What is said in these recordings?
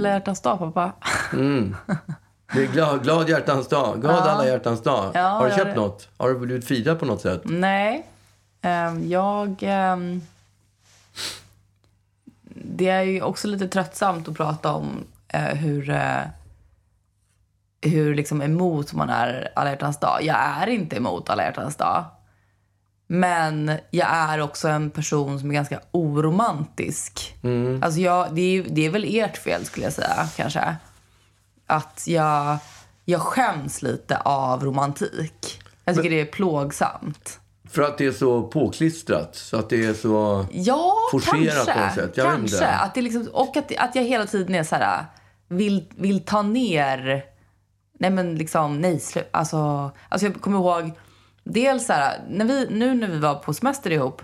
alla hjärtans dag, pappa. Det är glad, glad hjärtans dag. Glad alla hjärtans dag. Ja, har du ja, köpt det- något? Har du blivit firad på något sätt? Nej. Ehm, jag... ehm, det är ju också lite tröttsamt att prata om eh, hur, eh, hur liksom emot man är alla hjärtans dag. Jag är inte emot alla hjärtans dag. Men jag är också en person som är ganska oromantisk. Alltså jag, det, är, det är väl ert fel skulle jag säga kanske. Att jag, jag skäms lite av romantik. Jag tycker det är plågsamt. För att det är så påklistrat. Så att det är så... Ja, Forcerat kanske. på något sätt. Jag kanske. Att det liksom, och att, att jag hela tiden är så här, vill, vill ta ner... Nej, men liksom, nej, slu, alltså, alltså jag kommer ihåg, dels så här, när vi, nu när vi var på semester ihop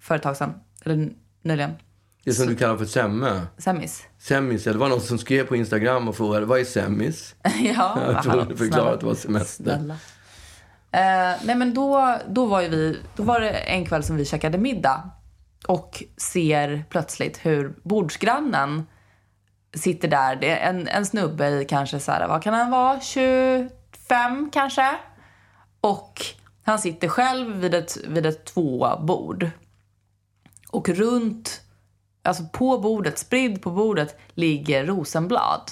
för ett tag sedan, eller nyligen, Det som du kallar för semme. semis. Semmis. Det var någon som skrev på Instagram och frågade vad är semmis? ja, Jag tror du förklarade att det var semester. Snälla. Eh, nej men då, då var ju vi, då var det en kväll som vi käkade middag och ser plötsligt hur bordsgrannen sitter där. Det är en, en snubbe i kanske så här, vad kan han vara, 25 kanske? Och han sitter själv vid ett, vid ett tvåbord. Och runt, alltså på bordet, spridd på bordet, ligger rosenblad.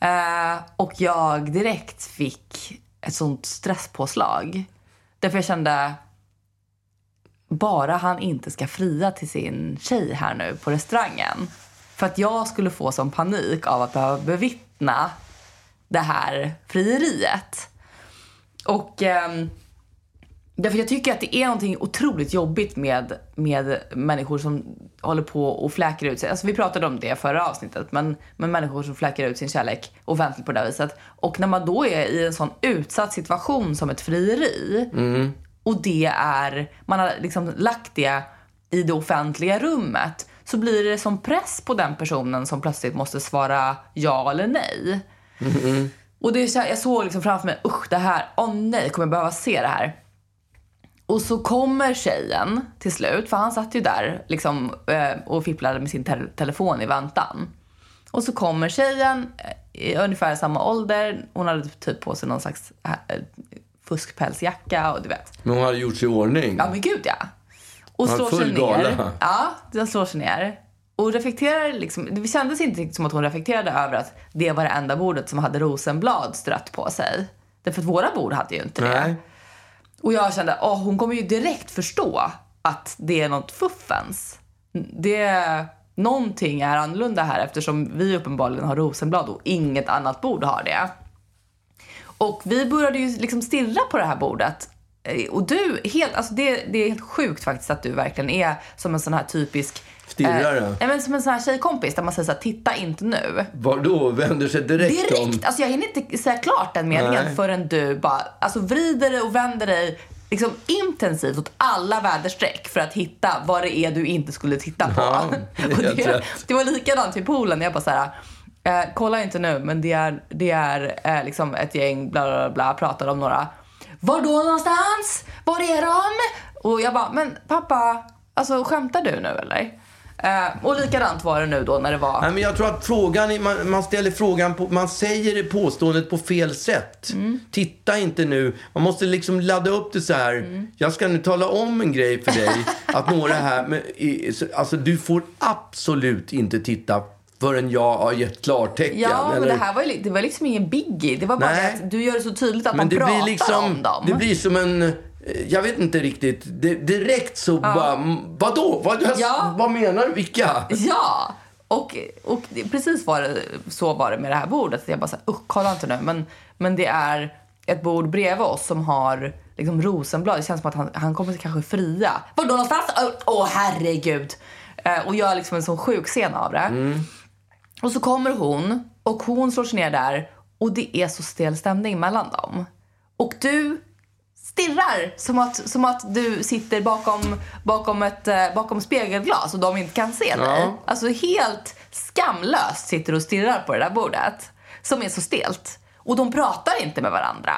Eh, och jag direkt fick ett sånt stresspåslag. Därför jag kände, bara han inte ska fria till sin tjej här nu på restaurangen. För att jag skulle få sån panik av att behöva bevittna det här frieriet. Och ehm, därför jag tycker att det är någonting otroligt jobbigt med, med människor som håller på och fläker ut sig. Alltså vi pratade om det förra avsnittet, men, men människor som fläker ut sin kärlek offentligt på det här viset. Och när man då är i en sån utsatt situation som ett frieri och det är, man har liksom lagt det i det offentliga rummet så blir det som press på den personen som plötsligt måste svara ja eller nej. Och det är så här, jag såg liksom framför mig, usch det här, åh nej, kommer jag behöva se det här? Och så kommer tjejen till slut, för han satt ju där liksom, eh, och fipplade med sin te- telefon i väntan. Och så kommer tjejen eh, i ungefär samma ålder. Hon hade typ på sig någon slags eh, fuskpälsjacka och du vet. Men hon hade gjort sig i ordning. Ja men gud ja. Och slår sig ner. gala. Ja, den slår sig ner. Och reflekterar liksom, det kändes inte som att hon reflekterade över att det var det enda bordet som hade rosenblad strött på sig. Därför att våra bord hade ju inte det. Nej. Och jag kände, åh, hon kommer ju direkt förstå att det är något fuffens. Det, någonting är annorlunda här eftersom vi uppenbarligen har rosenblad och inget annat bord har det. Och vi började ju liksom stirra på det här bordet. Eh, Och du, helt, alltså det, det är helt sjukt faktiskt att du verkligen är som en sån här typisk... Stirrare? Eh, nej, men som en sån här tjejkompis där man säger så här, titta inte nu. Var då vänder sig direkt, om? Direkt! Alltså jag hinner inte säga klart den meningen Nej. förrän du bara alltså vrider dig och vänder dig liksom intensivt åt alla väderstreck för att hitta vad det är du inte skulle titta på. Ja, det det, det var likadant i poolen. Jag bara så här, eh, kolla inte nu men det är, det är eh, liksom ett gäng bla bla bla pratar om några. Var då någonstans? Var är de? Och jag bara, men pappa, alltså skämtar du nu eller? Eh, och likadant var det nu då när det var Nej, men jag tror att frågan, man, man ställer frågan på, man säger det påståendet på fel sätt. Mm. Titta inte nu. Man måste liksom ladda upp det så här. Mm. Jag ska nu tala om en grej för dig. att några här, men, alltså du får absolut inte titta förrän jag har gett klartecken. Ja, men eller- det här var, ju, det var liksom ingen biggie. Det var bara Nej. att du gör det så tydligt att Men man pratar blir liksom, om dem. det blir som en, jag vet inte riktigt, direkt så bara, mm, vadå? Vad, Ja. vad menar du? Vilka? Ja! Och, och precis var det, så var det med det här bordet. Jag bara så här, usch, kolla inte nu. Men, men det är ett bord bredvid oss som har liksom rosenblad. Det känns som att han, han kommer kanske fria. Var då någonstans? Åh, åh, herregud! Eh, och gör liksom en sån sjuk scen av det. Och så kommer hon och hon slår sig ner där och det är så stel stämning mellan dem. Och du stirrar som att, som att du sitter bakom, bakom ett eh, bakom spegelglas och de inte kan se dig. Ja. Alltså helt skamlöst sitter du och stirrar på det där bordet som är så stelt. Och de pratar inte med varandra.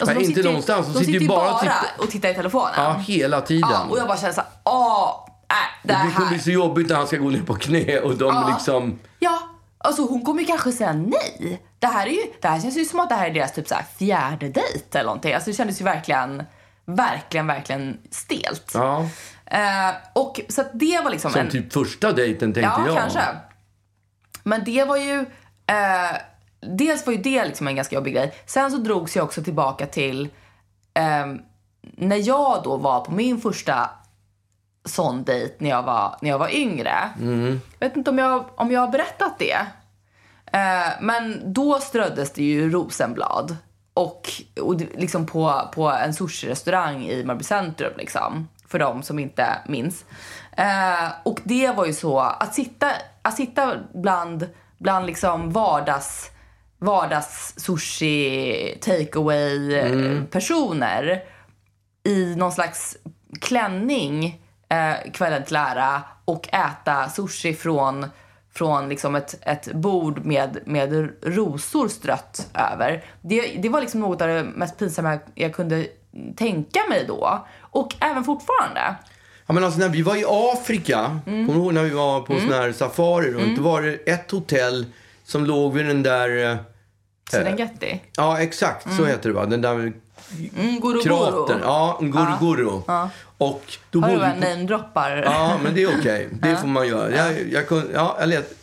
Alltså, Nej, de inte någonstans. De De sitter ju bara bara och tittar- i telefonen. Ja, hela tiden. Ja, och jag bara känner så här, åh, äh, det det kommer här. bli så jobbigt när han ska gå ner på knä och de Ja. liksom... Ja, Alltså hon kommer ju kanske säga nej. Det här, är ju, det här känns ju som att det här är deras typ så fjärde dejt eller någonting. Alltså det kändes ju verkligen, verkligen, verkligen stelt. Ja. Eh, och så det var liksom Som en... typ första dejten tänkte Ja, jag. kanske. Men det var ju... Eh, dels var ju det liksom en ganska jobbig grej. Sen så drogs jag också tillbaka till eh, när jag då var på min första sån dejt när jag var, när jag var yngre. Jag vet inte om jag, om jag har berättat det. Eh, men då ströddes det ju rosenblad. Och, och liksom på, på en sushi-restaurang i Marby centrum liksom. För de som inte minns. Eh, och det var ju så, att sitta, att sitta bland, bland liksom vardags, vardags sushi takeaway eh, personer i någon slags klänning eh, kvällen till ära och äta sushi från, från liksom ett, ett bord med, med rosor strött över. Det, det var liksom något av det mest pinsamma jag, kunde tänka mig då. Och även fortfarande. Ja, men alltså när vi var i Afrika, Mm. kommer du ihåg när vi var på sån här safari runt? Då var det ett hotell som låg vid den där... eh, Serengeti. Ja, exakt så heter det va? Den där Mm, Guru kratern. Guru. Ja, Nguruguru. Och då Har du bodde bara namedroppar? Ja, men det är okej. Det får man göra. Jag, jag, kunde, ja, jag lät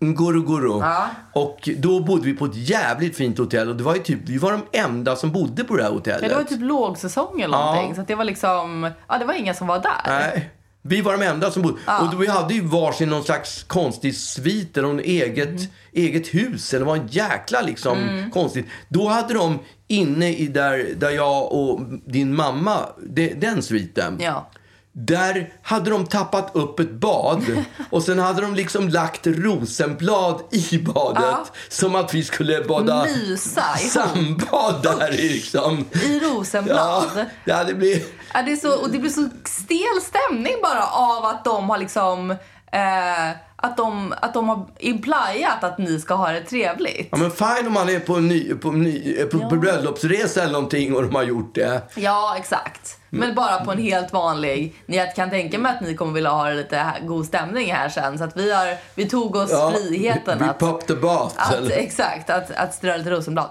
Nguruguru. Ja. Och då bodde vi på ett jävligt fint hotell. Och det var ju typ, vi var de enda som bodde på det här hotellet. Ja, det var typ lågsäsong eller någonting. Så det var liksom, ja det var ingen som var där. Nej. Vi var de enda som bodde. Och då, vi hade ju varsin någon slags konstig svit eller eget, Mm. eget hus. Eller det var en jäkla liksom konstigt. Då hade de inne i där, där jag och din mamma, de, den sviten. Ja. Där hade de tappat upp ett bad och sen hade de liksom lagt rosenblad i badet. Ja. Som att vi skulle bada Mysa ihop. sambad där liksom. I rosenblad. Ja, det hade blivit... Ja, det är så, och det blir så stel stämning bara av att de har liksom eh, att, de, att de har implyat att ni ska ha det trevligt. Ja men fine om man är på, en ny, på, en ny, på, på bröllopsresa eller någonting och de har gjort det. Ja, exakt. Men bara på en helt vanlig... Jag kan tänka mig att ni kommer vilja ha lite god stämning här sen. Så att vi, har, vi tog oss Ja, friheten vi, vi att, pop the bath. att, exakt, att, att strö lite rosenblad.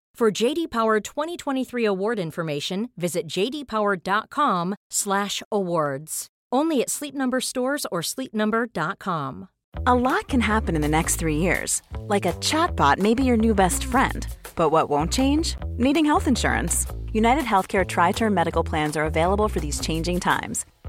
For JD Power 2023 award information, visit jdpower.com/awards. Only at Sleep Number stores or sleepnumber.com. A lot can happen in the next three years. Like a chatbot may be your new best friend. But what won't change? Needing health insurance. United Healthcare Tri Term Medical Plans are available for these changing times.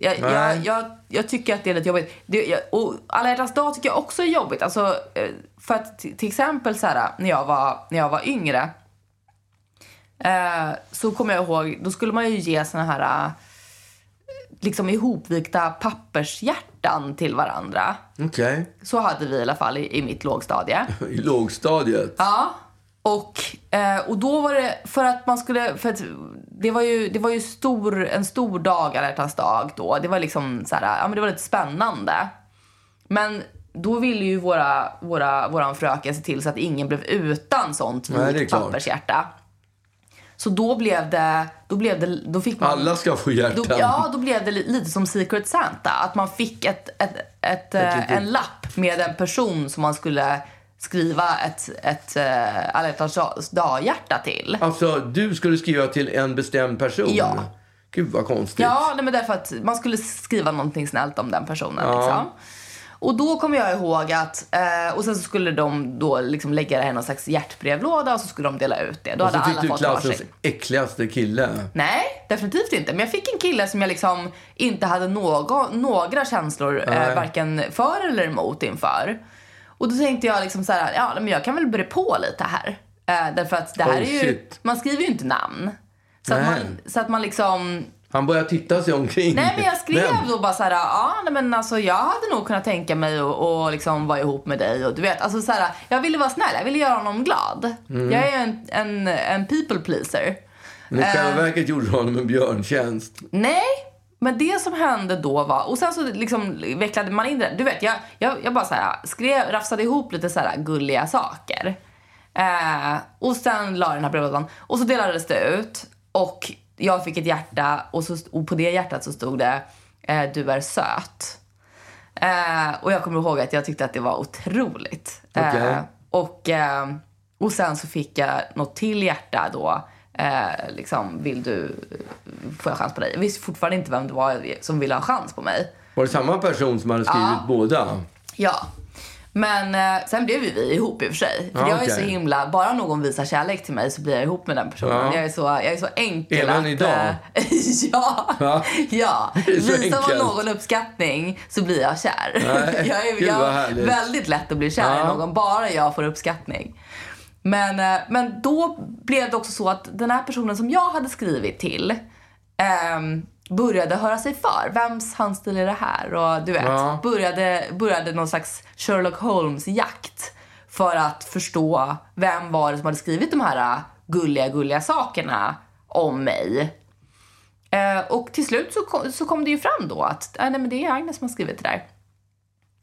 Jag, jag, jag, jag tycker att det är lite jobbigt. Det, jag, och alla hjärtans dag tycker jag också är jobbigt. Alltså, eh, för att till exempel så här, när, jag var, när jag var yngre eh, så kommer jag ihåg, då skulle man ju ge såna här eh, liksom ihopvikta pappershjärtan till varandra. Okej. Så hade vi i alla fall i, i mitt lågstadie. I lågstadiet. Ja. Och, eh, och då var det för att man skulle, för att det var ju, det var ju stor, en stor dag, alla dag då. Det var liksom så här, ja men det var lite spännande. Men då ville ju våra, våra, våran fröken se till så att ingen blev utan sånt klart. pappershjärta. Så då blev det, då blev det, då fick man... Alla ska få hjärtan. Då, ja, då blev det li- lite som Secret Santa. Att man fick ett, ett, ett, litet- en lapp med en person som man skulle skriva ett, ett uh, alla hjärtans dag-hjärta till. Alltså, du skulle skriva till en bestämd person? Ja. Gud vad konstigt. Ja, nej, men därför att man skulle skriva någonting snällt om den personen. Ja. Liksom. Och då kommer jag ihåg att, eh, och sen så skulle de då liksom lägga det här i någon slags hjärtbrevlåda och så skulle de dela ut det. Då Och så hade fick alla du fått klassens varsin. äckligaste kille. Nej, definitivt inte. Men jag fick en kille som jag liksom inte hade någon, några känslor eh, varken för eller emot inför. Och då tänkte jag liksom så här, ja men jag kan väl bre på lite här. Eh, därför att det här Oh, är ju, man skriver ju inte namn. Så att, man, så att man liksom, Han börjar titta sig omkring. nej men jag skrev Vem? då bara så här, ja nej, men alltså jag hade nog kunnat tänka mig att och liksom vara ihop med dig och du vet, alltså så här, jag ville vara snäll, jag ville göra honom glad. Mm. Jag är ju en, en, en people pleaser. Men i Eh. själva verket gjorde du honom en björntjänst. Nej, men det som hände då var, och sen så liksom vecklade man in det. Du vet, jag, jag, jag bara så här, skrev, rafsade ihop lite så här gulliga saker. Eh, och sen la den här brevlådan. Och så delades det ut. Och jag fick ett hjärta och, så, och på det hjärtat så stod det eh, du är söt. Eh, och jag kommer ihåg att jag tyckte att det var otroligt. Eh, Okej. och, eh, och sen så fick jag något till hjärta då. Eh, liksom, vill du, får jag chans på dig? Jag visste fortfarande inte vem det var som ville ha chans på mig. Var det samma person som hade skrivit Ja. båda? Ja. Men eh, sen blev ju vi ihop i och för sig. För Ja, jag är så himla, bara någon visar kärlek till mig så blir jag ihop med den personen. Ja. Jag, är så, jag är så enkel Även att... idag? eh, ja. Ja. ja. Visar man någon uppskattning så blir jag kär. Nej, jag är jag, väldigt lätt att bli kär i Ja. någon, bara jag får uppskattning. Men, eh, men då blev det också så att den här personen som jag hade skrivit till ehm, började höra sig för. Vems handstil är det här? Och du vet, Ja. började, började någon slags Sherlock Holmes-jakt för att förstå vem var det som hade skrivit de här äh, gulliga, gulliga sakerna om mig. Eh, och till slut så kom, så kom det ju fram då att äh, nej, men det är Agnes som har skrivit det där.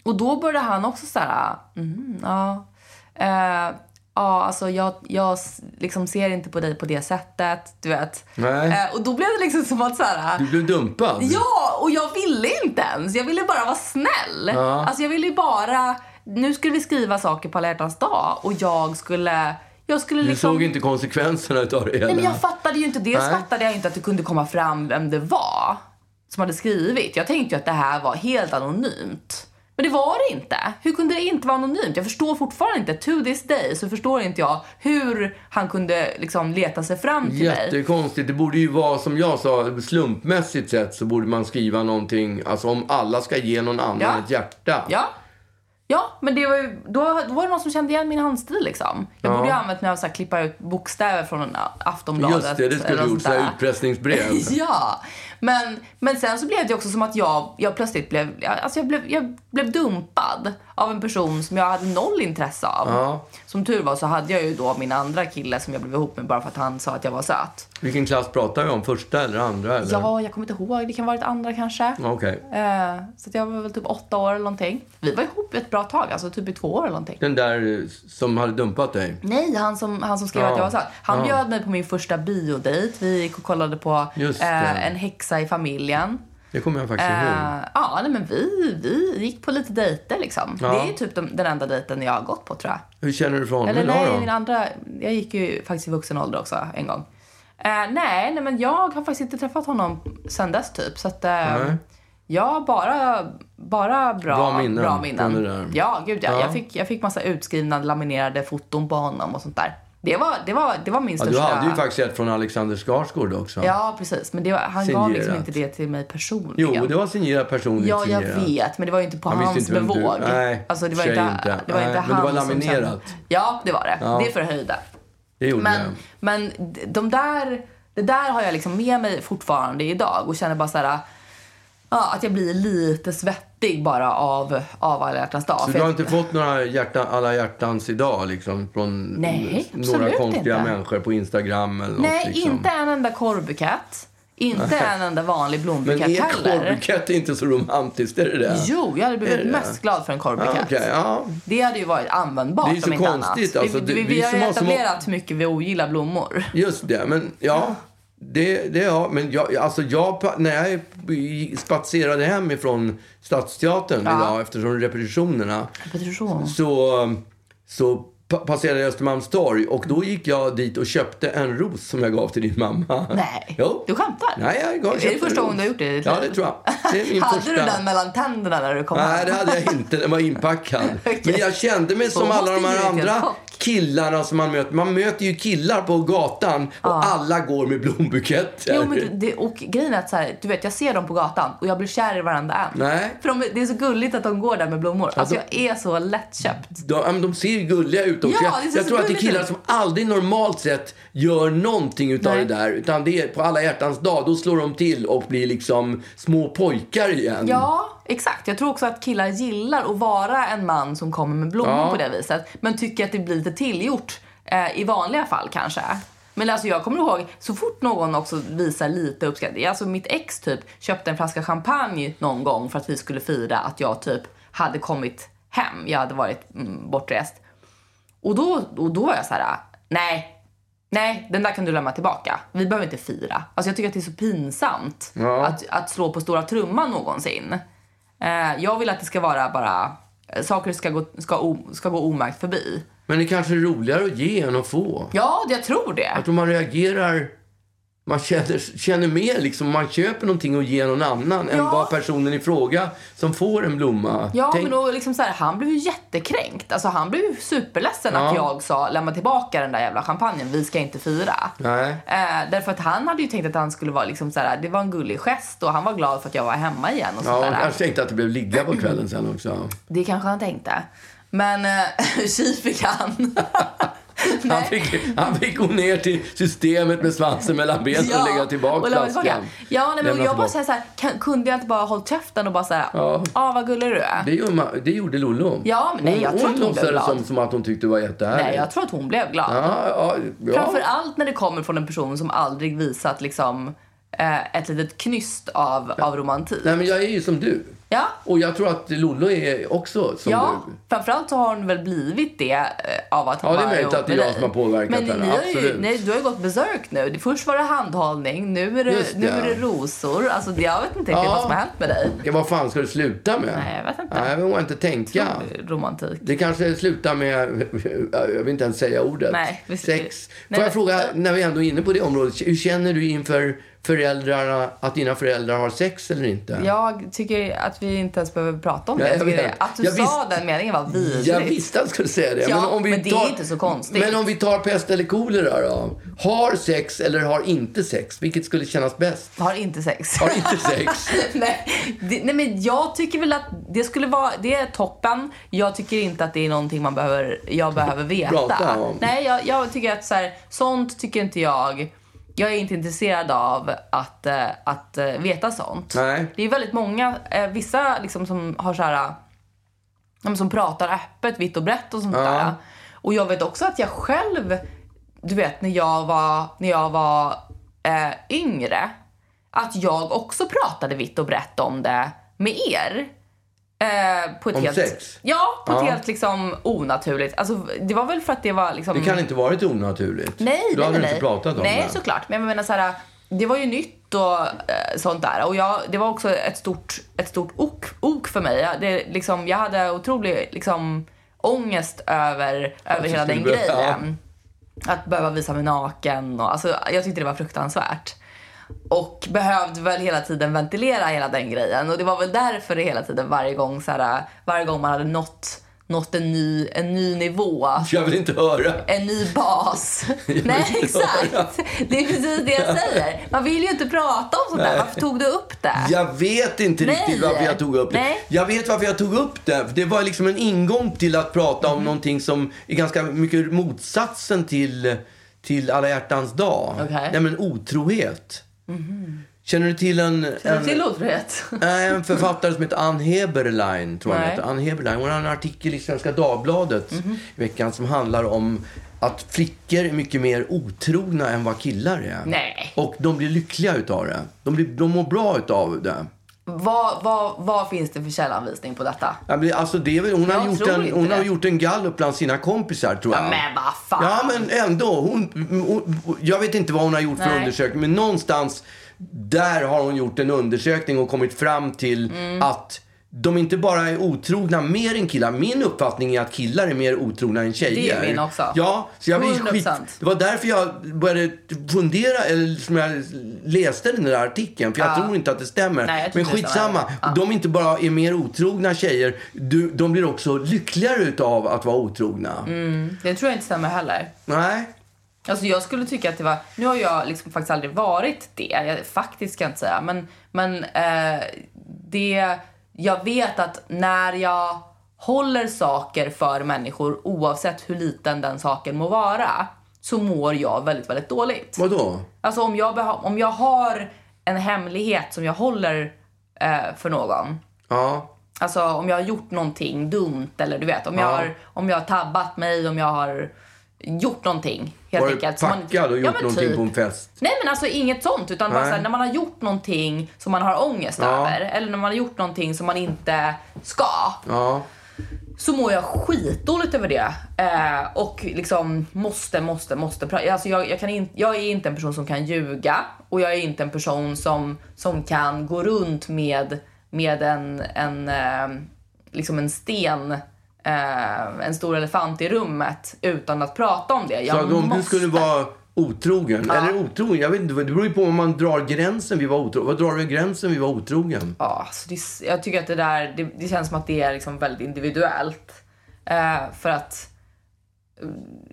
Och då började han också så här, mm, ja, eh, ja, alltså jag, jag liksom ser inte på dig på det sättet, du vet. Nej. Eh, och då blev det liksom som att så här, Du blev dumpad? Ja, och jag ville inte ens. Jag ville bara vara snäll. Ja. Alltså jag ville bara... Nu skulle vi skriva saker på alla hjärtans dag och jag skulle... Jag skulle Du liksom... såg inte konsekvenserna utav det hela? Nej, men jag fattade ju inte. Dels Nej. fattade jag inte att det kunde komma fram vem det var som hade skrivit. Jag tänkte ju att det här var helt anonymt. Men det var det inte. Hur kunde det inte vara anonymt? Jag förstår fortfarande inte. To this day så förstår inte jag hur han kunde liksom leta sig fram till mig. Jättekonstigt. Det borde ju vara som jag sa, slumpmässigt sett så borde man skriva någonting, alltså om alla ska ge någon annan Ja. ett hjärta. Ja. Ja, men det var ju, då, då var det någon som kände igen min handstil liksom. Jag Ja. borde ju använt mig av så här, klippa ut bokstäver från Aftonbladet. Just det, det skulle du gjort. Sådär utpressningsbrev. ja, men, men sen så blev det också som att jag, jag plötsligt blev, alltså jag blev, jag blev dumpad av en person som jag hade noll intresse av. Ja. Som tur var så hade jag ju då min andra kille som jag blev ihop med bara för att han sa att jag var söt. Vilken klass pratar vi om? Första eller andra? Eller? Ja, jag kommer inte ihåg. Det kan ha varit andra kanske. Okej. Eh, så att jag var väl typ åtta år eller någonting. Vi var ihop ett bra tag, alltså typ i två år eller någonting. Den där eh, som hade dumpat dig? Nej, han som, han som skrev Ja. att jag var söt. Han Ja. bjöd mig på min första biodejt. Vi gick och kollade på eh, En häxa i familjen. Det kommer jag faktiskt Eh, ihåg. ja, nej, men vi, vi gick på lite dejter liksom. Ja. Det är typ de, den enda dejten jag har gått på tror jag. Hur känner du för honom Eller idag nej, då? min andra, jag gick ju faktiskt i vuxen ålder också en gång. Eh, nej, nej, men jag har faktiskt inte träffat honom sen dess typ. Så att, eh, Nej. Ja, bara, bara bra, Bra minnen Bra minnen. Ja, gud ja. Ja. Jag, fick, jag fick massa utskrivna laminerade foton på honom och sånt där. Det var, det var, det var min Ja, du största... hade ju faktiskt ett från Alexander Skarsgård också. Ja, precis. Men var, han gav liksom Signerat. inte det till mig personligen. Jo, det var signerat personligt Ja, jag signerat. vet. Men det var ju inte på Han hans bevåg. Nej, alltså, det var inte, inte. Det var Nej, inte men det var som laminerat. kände- Ja, det var det. Ja. Det förhöjde. Det gjorde Men, det. men de där, det där har jag liksom med mig fortfarande idag och känner bara så här, ja, att jag blir lite svettig bara av, av alla hjärtans dag. Så du har inte fått några hjärta, alla hjärtans idag liksom? Från Nej, några konstiga inte. människor på Instagram eller Nej, något liksom. inte en enda korvbukett. Inte en enda vanlig Men blombukett är heller. korvbukett inte så romantiskt? Är det det? Jo, jag hade Är blivit mest glad för en korvbukett. okej, ja. Det hade ju varit användbart Det är så konstigt, annat. alltså. vi, vi, vi vi har ju etablerat hur mycket vi ogillar blommor. Just det, men ja. Det, det ja, men jag, alltså jag, när jag spatserade hem ifrån Stadsteatern Ja. idag, eftersom repetitionerna, Repetition. så, så passerade Östermalmstorg och då gick jag dit och köpte en ros som jag gav till din mamma. Nej, Jo. du skämtar? Nej, jag gav, Är det första en gången du har gjort det Ja, det tror jag. Det är Hade första. du den mellan tänderna när du kom Nej, hem? det hade jag inte. Den var inpackad. Okej. Men jag kände mig som alla de här andra killarna som man möter. Man möter ju killar på gatan och alla går med blombuketter. Jo, men det, och grejen är att så här, du vet, jag ser dem på gatan och jag blir kär i varenda en. Nej. För de, det är så gulligt att de går där med blommor. Alltså, de- jag är så lättköpt. De, ja, de ser ju gulliga ut också. Ja, jag jag tror att det är killar som aldrig normalt sett gör någonting utav Nej. det där. Utan det är på alla hjärtans dag, då slår de till och blir liksom små pojkar igen. Ja, exakt. Jag tror också att killar gillar att vara en man som kommer med blommor Ja. på det viset. Men tycker att det blir lite tillgjort eh, i vanliga fall kanske. Men alltså jag kommer ihåg, så fort någon också visar lite uppskattning. Alltså mitt ex typ köpte en flaska champagne någon gång för att vi skulle fira att jag typ hade kommit hem. Jag hade varit mm, bortrest. Och då, och då var jag så här, nej, nej, den där kan du lämna tillbaka. Vi behöver inte fira. Alltså jag tycker att det är så pinsamt Ja. att, att slå på stora trumman någonsin. Eh, jag vill att det ska vara bara, eh, saker ska gå, ska, ska gå omärkt förbi. Men det kanske är roligare att ge än att få. Ja, jag tror det. Jag tror man reagerar... Man känner, känner mer liksom, man köper någonting och ger någon annan än Ja. vad personen i fråga som får en blomma. Ja, Tänk- men då liksom så här, han blev ju jättekränkt. Alltså han blev ju superledsen Ja. att jag sa lämna tillbaka den där jävla champagnen, vi ska inte fira. Nej. Eh, därför att han hade ju tänkt att han skulle vara liksom så här, det var en gullig gest och han var glad för att jag var hemma igen och Ja, där. kanske tänkte att det blev ligga på kvällen sen också. Det kanske han tänkte. Men eh, tji fick han. Han fick, han fick gå ner till systemet med svansen mellan benen och lägga tillbaka och flaskan. tillbaka. Ja, nej, men jag bara säger så här, kan, kunde jag inte bara hållit käften och bara säga, ja, Ja. ah, vad gullig du är. Det, gjorde det gjorde Lollo. Ja, men nej, jag hon tror att hon blev glad. som, som att hon tyckte det var jättehärligt. Nej, jag tror att hon blev glad. Ja, ja, ja. Framför allt när det kommer från en person som aldrig visat liksom eh, ett litet knyst av, av romantik. Nej, men jag är ju som du. Ja, Och jag tror att Lollo är också som ja. du. framförallt så har hon väl blivit det eh, av att hon Ja, det är möjligt att det är jag som har påverkat Men henne, ni absolut. nej, du har ju gått berserk nu. Först var det handhållning, nu är det, Just nu det. är det rosor. Alltså, jag vet inte riktigt Ja. vad som har hänt med dig. Ja, vad fan ska du sluta med? Nej, jag vet inte. Nej, vågar inte tänka. Romantik. Det kanske slutar med, jag vill inte ens säga ordet, Nej, visst- sex. nej, Får jag men- fråga, när vi ändå är inne på det området, hur känner du inför föräldrarna, att dina föräldrar har sex eller inte? Jag tycker att vi inte ens behöver prata om Ja, det. jag Jag det. Att du Jag sa visst- den meningen var vidrigt. Jag visste att jag skulle säga det. Ja, men det är inte så konstigt. Men om vi tar pest eller kolera då? Har sex eller har inte sex? Vilket skulle kännas bäst? Har inte sex. Har inte sex? nej, det, nej, men jag tycker väl att det skulle vara, det är toppen. Jag tycker inte att det är någonting man behöver, jag behöver veta. Prata om. Nej, jag, jag tycker att så här, sånt tycker inte jag. Jag är inte intresserad av att, eh, att eh, veta sånt. Nej. Det är väldigt många, eh, vissa liksom som har så här, som pratar öppet, vitt och brett och sånt Ja. där. Och jag vet också att jag själv, du vet när jag var, när jag var eh, yngre, att jag också pratade vitt och brett om det med er. Eh, på ett Om helt, sex? Ja, på ett Ja. helt liksom onaturligt. Alltså, det var väl för att det var liksom... Det kan inte varit onaturligt. Nej, Då nej, hade nej, du inte pratat om nej, det. såklart. Men jag menar så här, det var ju nytt och eh, sånt där. Och jag, det var också ett stort, ett stort ok, ok för mig. Jag, det, liksom, jag hade otrolig liksom, ångest över, över hela den grejen. Att behöva visa mig naken. Och, alltså, jag tyckte det var fruktansvärt. Och behövde väl hela tiden ventilera hela den grejen. Och det var väl därför det hela tiden varje gång, så här, varje gång man hade nått, nått en, ny, en ny nivå Jag vill inte höra. en ny bas. Nej, exakt. Det är precis det jag säger. Man vill ju inte prata om sånt där. Varför tog du upp det? Jag vet inte Nej. riktigt varför jag tog upp det. Nej. Jag vet varför jag tog upp det. Det var liksom en ingång till att prata om någonting som är ganska mycket motsatsen till, till alla hjärtans dag. Mhm. Nej, men otrohet. Känner du till en... Känner en till en författare som heter Ann Heberlein, tror jag. Ann Heberlein. Hon har en artikel i Svenska Dagbladet Mhm. i veckan som handlar om att flickor är mycket mer otrogna än vad killar är. Nej. Och de blir lyckliga utav det. De, blir, de mår bra utav det. Vad, vad, vad finns det för källanvisning på detta? Alltså det hon har, gjort en, hon har gjort en gallup bland sina kompisar, tror jag. Ja, men vad fan. Ja, men ändå. Hon, hon, jag vet inte vad hon har gjort för Nej. undersökning, men någonstans där har hon gjort en undersökning och kommit fram till Mm. att de inte bara är otrogna mer än killar. Min uppfattning är att killar är mer otrogna än tjejer. Det är min också. Ja, så jag blir 100%. skit... Det var därför jag började fundera, eller som jag läste den där artikeln. För jag Ja. tror inte att det stämmer. Nej, Men skitsamma. Ja. De inte bara är mer otrogna tjejer, du, de blir också lyckligare utav att vara otrogna. Mm. Det tror jag inte stämmer heller. Nej. Alltså jag skulle tycka att det var, nu har jag liksom faktiskt aldrig varit det, jag, faktiskt ska jag inte säga, men, men eh, det, jag vet att när jag håller saker för människor, oavsett hur liten den saken må vara, så mår jag väldigt, väldigt dåligt. Vadå? Alltså om jag, om jag har en hemlighet som jag håller eh, för någon, Ja. Alltså om jag har gjort någonting dumt eller du vet om jag, Ja. har, om jag har tabbat mig, om jag har gjort någonting helt Var enkelt. packad och Ja, gjort men någonting typ. på en fest? Nej men alltså inget sånt utan bara Nej. så här, när man har gjort någonting som man har ångest Ja. över eller när man har gjort någonting som man inte ska Ja. så mår jag skitdåligt över det. Eh, och liksom måste, måste, måste prata. Alltså jag, jag, kan in, jag är inte en person som kan ljuga och jag är inte en person som, som kan gå runt med, med en, en, eh, liksom en sten, eh, en stor elefant i rummet utan att prata om det. Jag Så om måste. du skulle vara otrogen, eller otrogen, jag vet inte, det beror ju på om man drar gränsen vid att vara otrogen. Vad drar du gränsen vid vara otrogen? Ja, alltså det, jag tycker att det där, det, det känns som att det är liksom väldigt individuellt. Eh, för att... eh,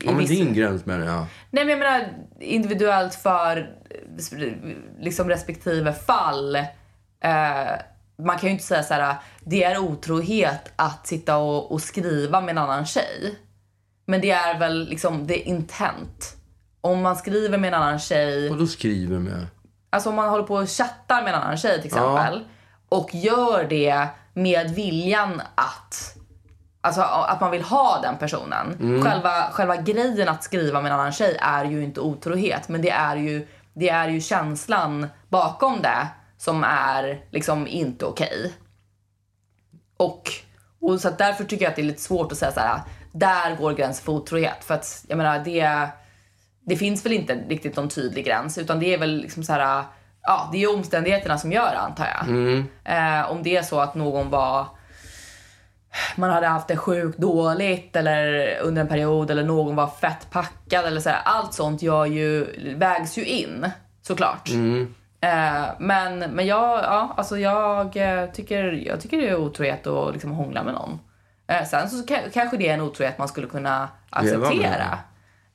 Ja, men din gräns menar jag. Nej men jag menar individuellt för eh, liksom respektive fall. Eh, man kan ju inte säga så här, det är otrohet att sitta och, och skriva med en annan tjej. Men det är väl liksom det intent. Om man skriver med en annan tjej, Och då skriver med. alltså om man håller på och chattar med en annan tjej till exempel. Och gör det med viljan att Alltså att man vill ha den personen. Själva, själva grejen att skriva med en annan tjej är ju inte otrohet. Men det är ju, det är ju känslan bakom det som är liksom inte okej. Och, och så därför tycker jag att det är lite svårt att säga så här. där går gränsen för otrohet. För att jag menar det, det finns väl inte riktigt någon tydlig gräns. Utan det är väl liksom så här, ja det är omständigheterna som gör det antar jag. Eh, om det är så att någon var man hade haft det sjukt dåligt eller under en period eller någon var fett packad eller så här. Allt sånt gör ju, vägs ju in såklart. Eh, men men jag, ja, alltså jag, eh, tycker, jag tycker det är otrohet att liksom hångla med någon. Eh, sen så ka- kanske det är en otrohet man skulle kunna acceptera.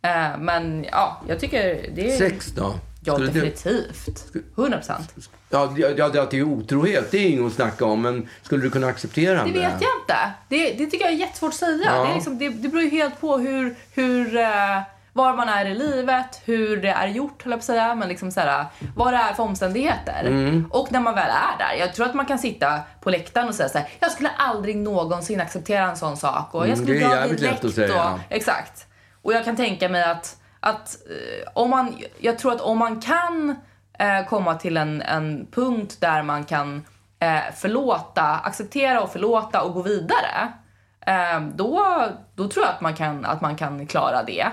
Eh, men ja, jag tycker det är... Sex då? Ja, Skulle du- definitivt. 100 procent. Ja, ja, ja, det är otrohet, det är inget att snacka om. Men skulle du kunna acceptera Det vet jag inte. Det, det tycker jag är jättesvårt att säga. Ja. Det, är liksom, det, det beror ju helt på hur, hur, eh, var man är i livet, hur det är gjort, höll jag på att säga. Men liksom så här, vad det är för omständigheter. Mm. Och när man väl är där. Jag tror att man kan sitta på läktaren och säga så här, jag skulle aldrig någonsin acceptera en sån sak. Och jag Mm, skulle är dra direkt att säga. Och, exakt. Och jag kan tänka mig att, att eh, om man, jag tror att om man kan eh, komma till en, en punkt där man kan eh, förlåta, acceptera och förlåta och gå vidare. Eh, då, då tror jag att man, kan, att man kan klara det.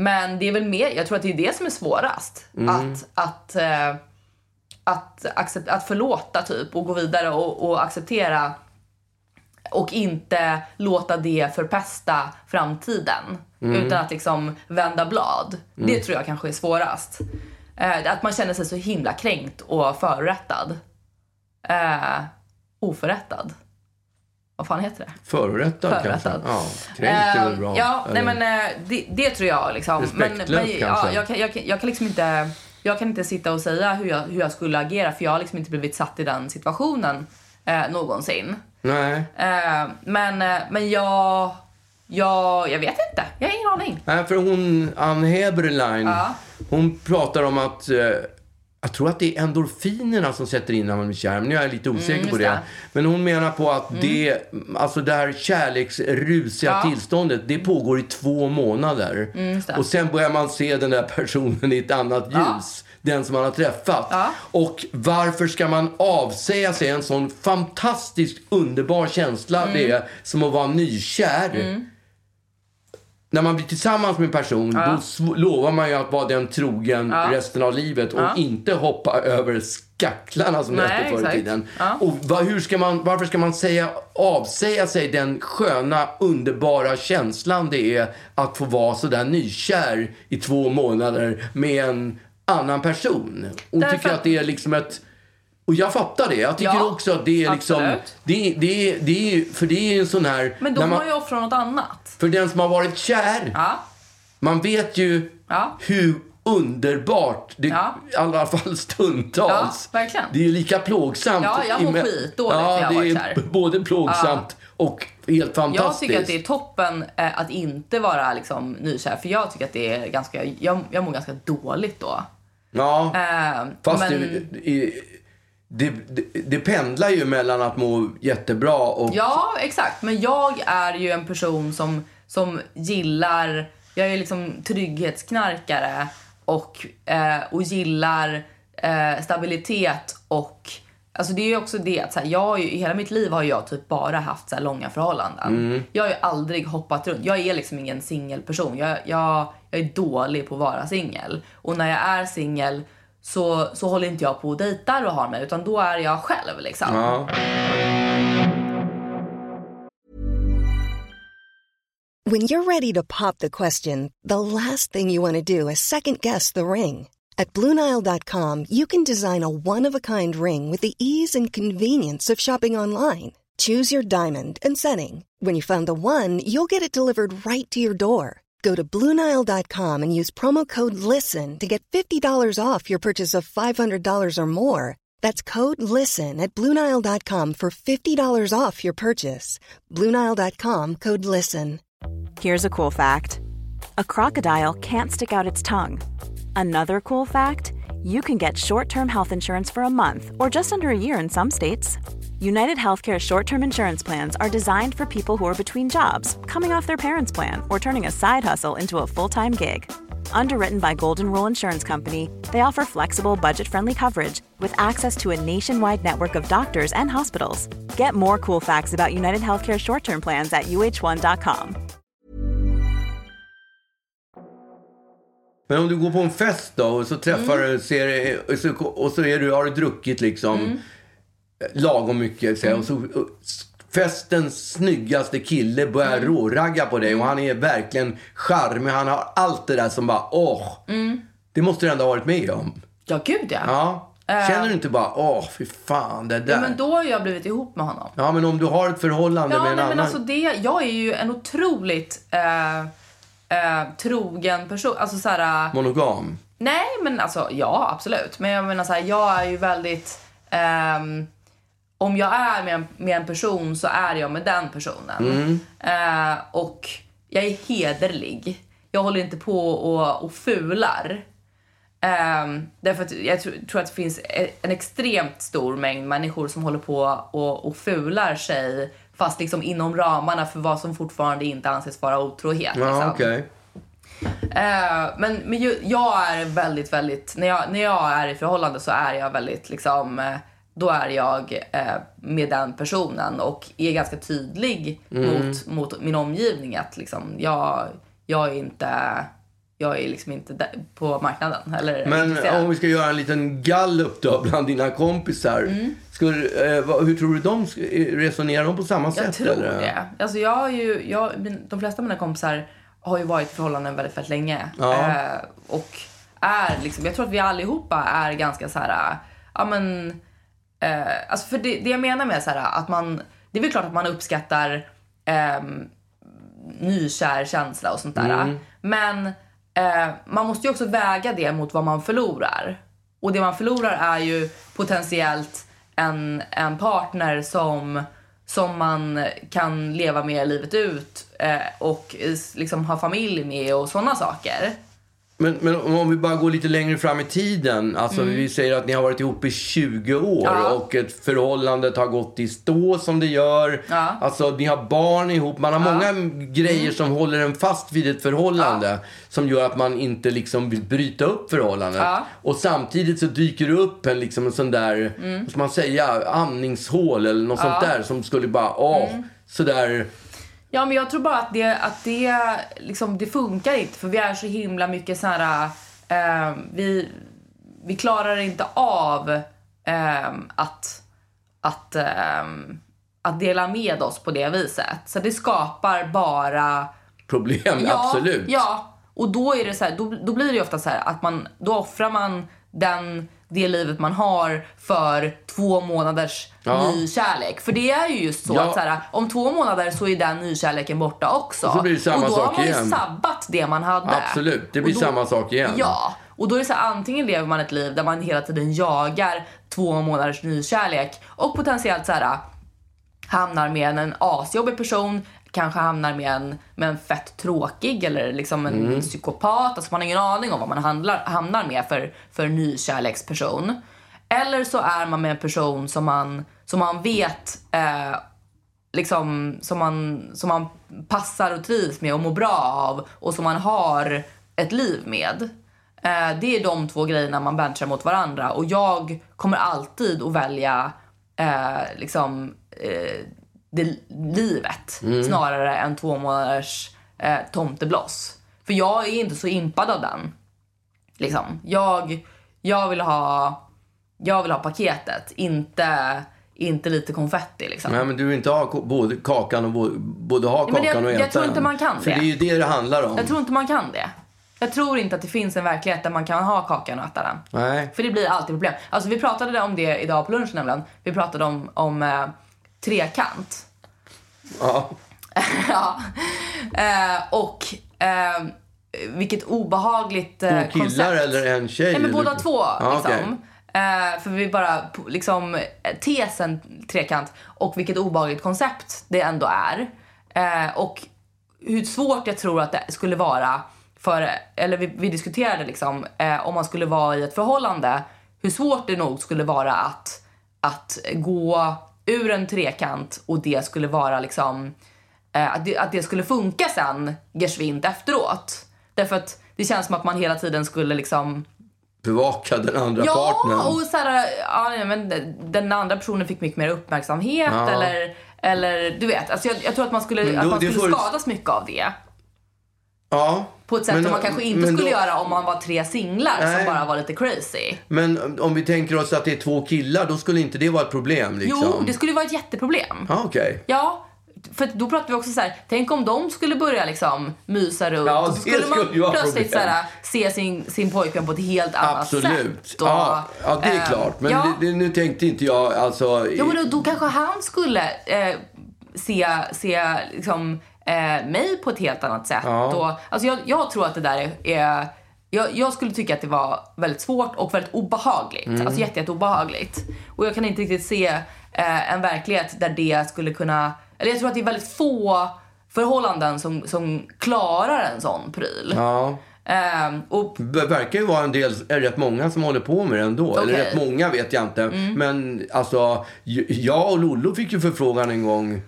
Men det är väl mer, jag tror att det är det som är svårast. Att, att, eh, att, accept, att förlåta typ och gå vidare och, och acceptera och inte låta det förpesta framtiden. Utan att liksom vända blad. Det tror jag kanske är svårast. Eh, att man känner sig så himla kränkt och förorättad. Eh, oförrättad. Vad fan heter det? Förorättad, kanske? Förorättad. Ja, kränkt är väl Eh, bra. Ja, nej men eh, det, det tror jag liksom. Men, Respektlöst men, ja, kanske. jag, kan, jag, kan, jag kan liksom inte, jag kan inte sitta och säga hur jag, hur jag skulle agera för jag har liksom inte blivit satt i den situationen eh, någonsin. Nej. Eh, men, eh, men jag, jag, jag vet inte. Jag har ingen aning. Nej, för hon, Ann Heberlein, Ja. hon pratar om att eh, jag tror att det är endorfinerna som sätter in när man blir kär. Men nu är jag lite osäker Mm, på det. det. Mm. Men hon menar på att det, alltså det här kärleksrusiga Ja. tillståndet, det pågår i två månader. Mm. Och sen börjar man se den där personen i ett annat Ja. ljus. Den som man har träffat. Ja. Och varför ska man avsäga sig en sån fantastiskt underbar känsla Mm. det är som att vara nykär? När man blir tillsammans med en person, då sv- lovar man ju att vara den trogen resten av livet och inte hoppa över skacklarna som hette förr i tiden. Ja. Och vad, hur ska man, varför ska man säga, avsäga sig den sköna, underbara känslan det är att få vara sådär nykär i två månader med en annan person? Och Därför tycker att- att det är liksom ett... Och jag fattar det. Jag tycker Ja, också att det är liksom... Det, det, det är, för det är en sån här... Men man, man ju offra något annat. För den som har varit kär, Ja. man vet ju Ja. hur underbart, det, Ja. i alla fall stundtals. Det är ju lika plågsamt. Ja, jag mår i- skitdåligt ja, när jag det varit är kär. både plågsamt och helt Jag fantastiskt. tycker att det är toppen eh, att inte vara liksom, nykär. För jag tycker att det är ganska, jag, jag mår ganska dåligt då. Ja, Eh, fast men, det, det, det, det, det pendlar ju mellan att må jättebra och... Ja, exakt. Men jag är ju en person som, som gillar... Jag är liksom trygghetsknarkare och, eh, och gillar eh, stabilitet och... Alltså det är ju också det att så här, jag ju, i hela mitt liv har jag typ bara haft så här långa förhållanden. Jag har ju aldrig hoppat runt. Jag är liksom ingen singelperson. Jag, jag, jag är dålig på att vara singel. Och när jag är singel så, så håller inte jag på och dejtar och har mig utan då är jag själv liksom. Ja. When you're ready to pop the question, the last thing you want to do is second guess the ring. At Bluenile.com, you can design a one of a kind ring with the ease and convenience of shopping online. Choose your diamond and setting. When you find the one, you'll get it delivered right to your door. Go to Bluenile.com and use promo code LISTEN to get $50 off your purchase of $500 or more. That's code LISTEN at Bluenile.com for $50 off your purchase. Bluenile.com code LISTEN. Here's a cool fact a crocodile can't stick out its tongue. Another cool fact you can get short term health insurance for a month or just under a year in some states. United Healthcare short term insurance plans are designed for people who are between jobs, coming off their parents' plan, or turning a side hustle into a full time gig. Underwritten by Golden Rule Insurance Company, they offer flexible, budget friendly coverage with access to a nationwide network of doctors and hospitals. Get more cool facts about United Healthcare short term plans at uh1.com. Men om du går på en fest då och så träffar Mm. du, ser, och så, och så är du, har du druckit liksom Mm. Lagom mycket. Så, och så, och s- festens snyggaste kille börjar Mm. råragga på dig och han är verkligen charmig. Han har allt det där som bara, åh. Mm. Det måste du ändå ha varit med om. Ja, gud ja. Ja. Känner du inte bara, åh, fy fan, det där. Ja, men då har jag blivit ihop med honom. Ja, men om du har ett förhållande Ja, med en nej, annan. men alltså det, jag är ju en otroligt eh, eh, trogen person. Alltså så här, eh, Monogam. nej men alltså ja absolut. Men jag menar så här, jag är ju väldigt, ehm, om jag är med en, med en person så är jag med den personen. Eh, och jag är hederlig. Jag håller inte på och, och fular. Um, därför att jag tror, tror att det finns e- en extremt stor mängd människor som håller på och, och fular sig fast liksom inom ramarna för vad som fortfarande inte anses vara otrohet. Ja, liksom. okej. Eh, men men ju, jag är väldigt, väldigt... När jag, när jag är i förhållande så är jag väldigt liksom... eh, Då är jag eh, med den personen och är ganska tydlig Mm. mot, mot min omgivning att liksom, jag, jag är inte... Jag är liksom inte på marknaden. Eller Men om vi ska göra en liten gallup då bland dina kompisar. Mm. Skulle, eh, hur tror du de sk- resonerar de på samma Jag sätt? tror eller? det. Alltså jag har ju, jag, de flesta av mina kompisar har ju varit i förhållanden väldigt, väldigt länge. Ja. Eh, och är liksom, jag tror att vi allihopa är ganska så här, ja men, eh, alltså för det, det jag menar med så här, att man, det är väl klart att man uppskattar ehm, nykär känsla och sånt där. Men eh, man måste ju också väga det mot vad man förlorar. Och det man förlorar är ju potentiellt en, en partner som, som man kan leva med livet ut eh, och eh, liksom ha familj med och sådana saker. Men, men om vi bara går lite längre fram i tiden. Alltså vi säger att ni har varit ihop i 20 år Mm. Ja. och ett förhållandet har gått i stå som det gör. Ja. Mm. Alltså ni har barn ihop. Man har många grejer som håller en fast vid ett förhållande. Som gör att man inte liksom vill bryta upp förhållandet. Ja. Och samtidigt så dyker det upp en, liksom en sån där, Mm. vad ska man säga, andningshål eller något sånt där som skulle bara, åh, sådär. Ja, men jag tror bara att det, att det, liksom, det funkar inte för vi är så himla mycket så här... Eh, vi, vi klarar inte av eh, att, att, eh, att dela med oss på det viset. Så det skapar bara... Problem, Ja, absolut. Ja, och då är det så här, då, då blir det ofta så här att man, då offrar man den, det livet man har för två månaders Ja. nykärlek. För det är ju just så Ja. att så här, om två månader så är den nykärleken borta också. Och så blir det samma och då sak har man ju igen. sabbat det man hade. Absolut, det blir då- samma sak igen. Ja, och då är det så här, antingen lever man ett liv där man hela tiden jagar två månaders nykärlek och potentiellt så här hamnar med en asjobbig person, kanske hamnar med en, med en fett tråkig eller liksom en Mm. psykopat. Alltså man har ingen aning om vad man handlar, hamnar med för, för nykärleksperson. Eller så är man med en person som man, som man vet eh, liksom, som, man, som man passar och trivs med och mår bra av och som man har ett liv med. Eh, det är de två grejerna man benchar mot varandra och jag kommer alltid att välja eh, liksom, eh, det livet snarare än två månaders eh, tomtebloss. För jag är inte så impad av den. Liksom. Jag, jag, vill ha, jag vill ha paketet, inte, inte lite konfetti. Liksom. Nej, men du vill inte ha både kakan och både, både ha men jag- kakan och äta jag tror inte den. man kan För det. det är ju det det handlar om. Jag tror inte man kan det. Jag tror inte att det finns en verklighet där man kan ha kakan och äta den. Nej. För det blir alltid problem. Alltså vi pratade om det idag på lunchen nämligen. Vi pratade om, om eh, trekant. Ja. ja. Eh, och eh, vilket obehagligt eh, Två killar koncept. eller en tjej? Nej men båda två Ja, liksom. okej. Eh, för vi bara, liksom, tesen trekant och vilket obehagligt koncept det ändå är. Eh, och hur svårt jag tror att det skulle vara för, eller vi, vi diskuterade liksom, eh, om man skulle vara i ett förhållande, hur svårt det nog skulle vara att, att gå ur en trekant och det skulle vara liksom, eh, att, det, att det skulle funka sen, geschwint efteråt. Därför att det känns som att man hela tiden skulle liksom Bevaka den andra Ja, partnern. och så här, ja, men den andra personen fick mycket mer uppmärksamhet Ja. eller, eller du vet. Alltså jag, jag tror att man skulle, då- att man skulle skadas mycket av det. Ja. På ett sätt Men- som man kanske inte skulle då- göra om man var tre singlar Nej. som bara var lite crazy. Men om vi tänker oss att det är två killar, då skulle inte det vara ett problem liksom? Jo, det skulle vara ett jätteproblem. Ja, okej. Ja, för då pratar vi också så här, tänk om de skulle börja liksom mysa runt Ja, så skulle man skulle ju vara plötsligt så här, se sin, sin pojkvän på ett helt annat Absolut. sätt. Och, ja, ja, det är eh, klart. Men ja. det, det, nu tänkte inte jag alltså... Ja, men då, då kanske han skulle eh, se, se liksom, eh, mig på ett helt annat sätt. Ja. Och, alltså jag, jag tror att det där är... är jag, jag skulle tycka att det var väldigt svårt och väldigt obehagligt. Mm. Alltså jätte, jätte obehagligt. Och jag kan inte riktigt se eh, en verklighet där det skulle kunna... Eller jag tror att det är väldigt få förhållanden som, som klarar en sån pryl. Ja. Ehm, och Det verkar ju vara en del, är rätt många som håller på med det ändå. Eller Okej. rätt många vet jag inte. Mm. Men alltså, jag och Lollo fick ju förfrågan en gång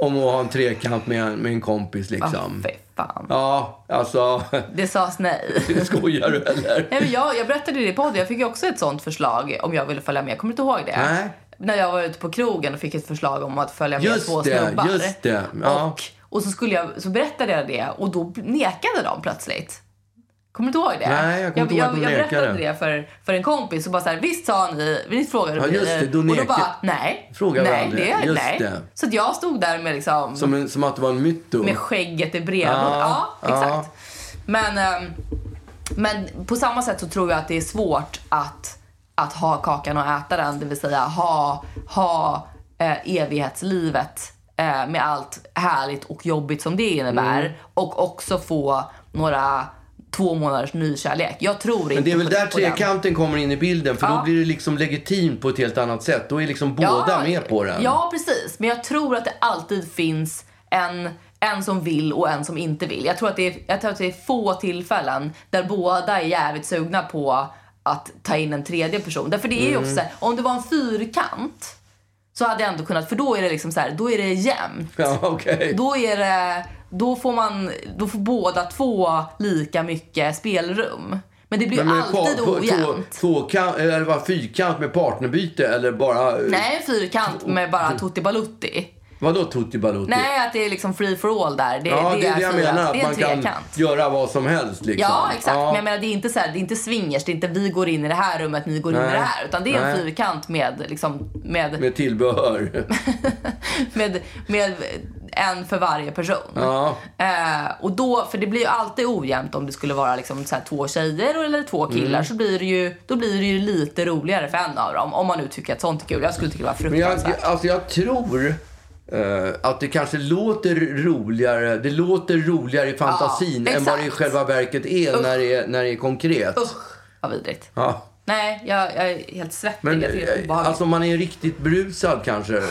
om att ha en trekant med, en- med en kompis liksom. fy fan. Ja, alltså, Det sades nej. skojar du eller? Nej, men jag, jag berättade det i podden. Jag fick också ett sånt förslag om jag ville följa med. Kommer du inte ihåg det? Nej. När jag var ute på krogen och fick ett förslag om att följa med Just två det, snubbar. just det, ja. Och, och så, skulle jag, så berättade jag det och då nekade de plötsligt. Kommer du inte ihåg det? Nej, jag kommer inte ihåg jag, att de jag berättade nekade. det för, för en kompis och bara så här, visst sa ni, visst frågade Ja, ni? just det, då och då bara, nej. Frågade nej, aldrig. det, Just nej. det. Så att jag stod där med liksom, Som, en, som att det var en mytto. med skägget i brevlådan. Ja, Ja, exakt. Men, ehm, men på samma sätt så tror jag att det är svårt att, att ha kakan och äta den. Det vill säga ha, ha eh, evighetslivet eh, med allt härligt och jobbigt som det innebär. Mm. Och också få några två månaders nykärlek. Jag tror inte Men det är väl på, där trekanten kommer in i bilden. För Ja. då blir det liksom legitimt på ett helt annat sätt. Då är liksom båda med på den. Ja, precis. Men jag tror att det alltid finns en, en som vill och en som inte vill. Jag tror, att det är, jag tror att det är få tillfällen där båda är jävligt sugna på att ta in en tredje person. Därför det är ju också Mm. om det var en fyrkant så hade jag ändå kunnat, för då är det liksom så här, då är det jämnt. Ja, okej. Då är det, då får man, då får båda två lika mycket spelrum. Men det blir Men alltid på- två, ojämnt. eller vad, fyrkant med partnerbyte eller bara... Nej, fyrkant med bara tutti balutti. Vadå Tutti Balutti? Nej, att det är liksom free for all där. Det, ja, det är det jag fyra- menar. det Att en man kan trekant. göra vad som helst liksom. Ja, exakt. Ja. Men jag menar, det är inte så här, det är inte swingers, det är inte vi går in i det här rummet, ni går in i Nej. det här. Utan det är en Nej. fyrkant med, liksom, med, Med tillbehör. med, med en för varje person. Ja. Eh, och då, för det blir ju alltid ojämnt om det skulle vara liksom så två tjejer eller två killar. Mm. Så blir det, ju, då blir det ju lite roligare för en av dem. Om man nu tycker att sånt är kul. Jag skulle tycka det var Men jag, fruktansvärt. alltså jag tror att det kanske låter roligare, det låter roligare i fantasin än vad det i själva verket är när det är, när det är konkret. Usch, vad vidrigt. Ja. Nej, jag, jag är helt svettig. Men jag det är eh, alltså om man är riktigt brusad kanske.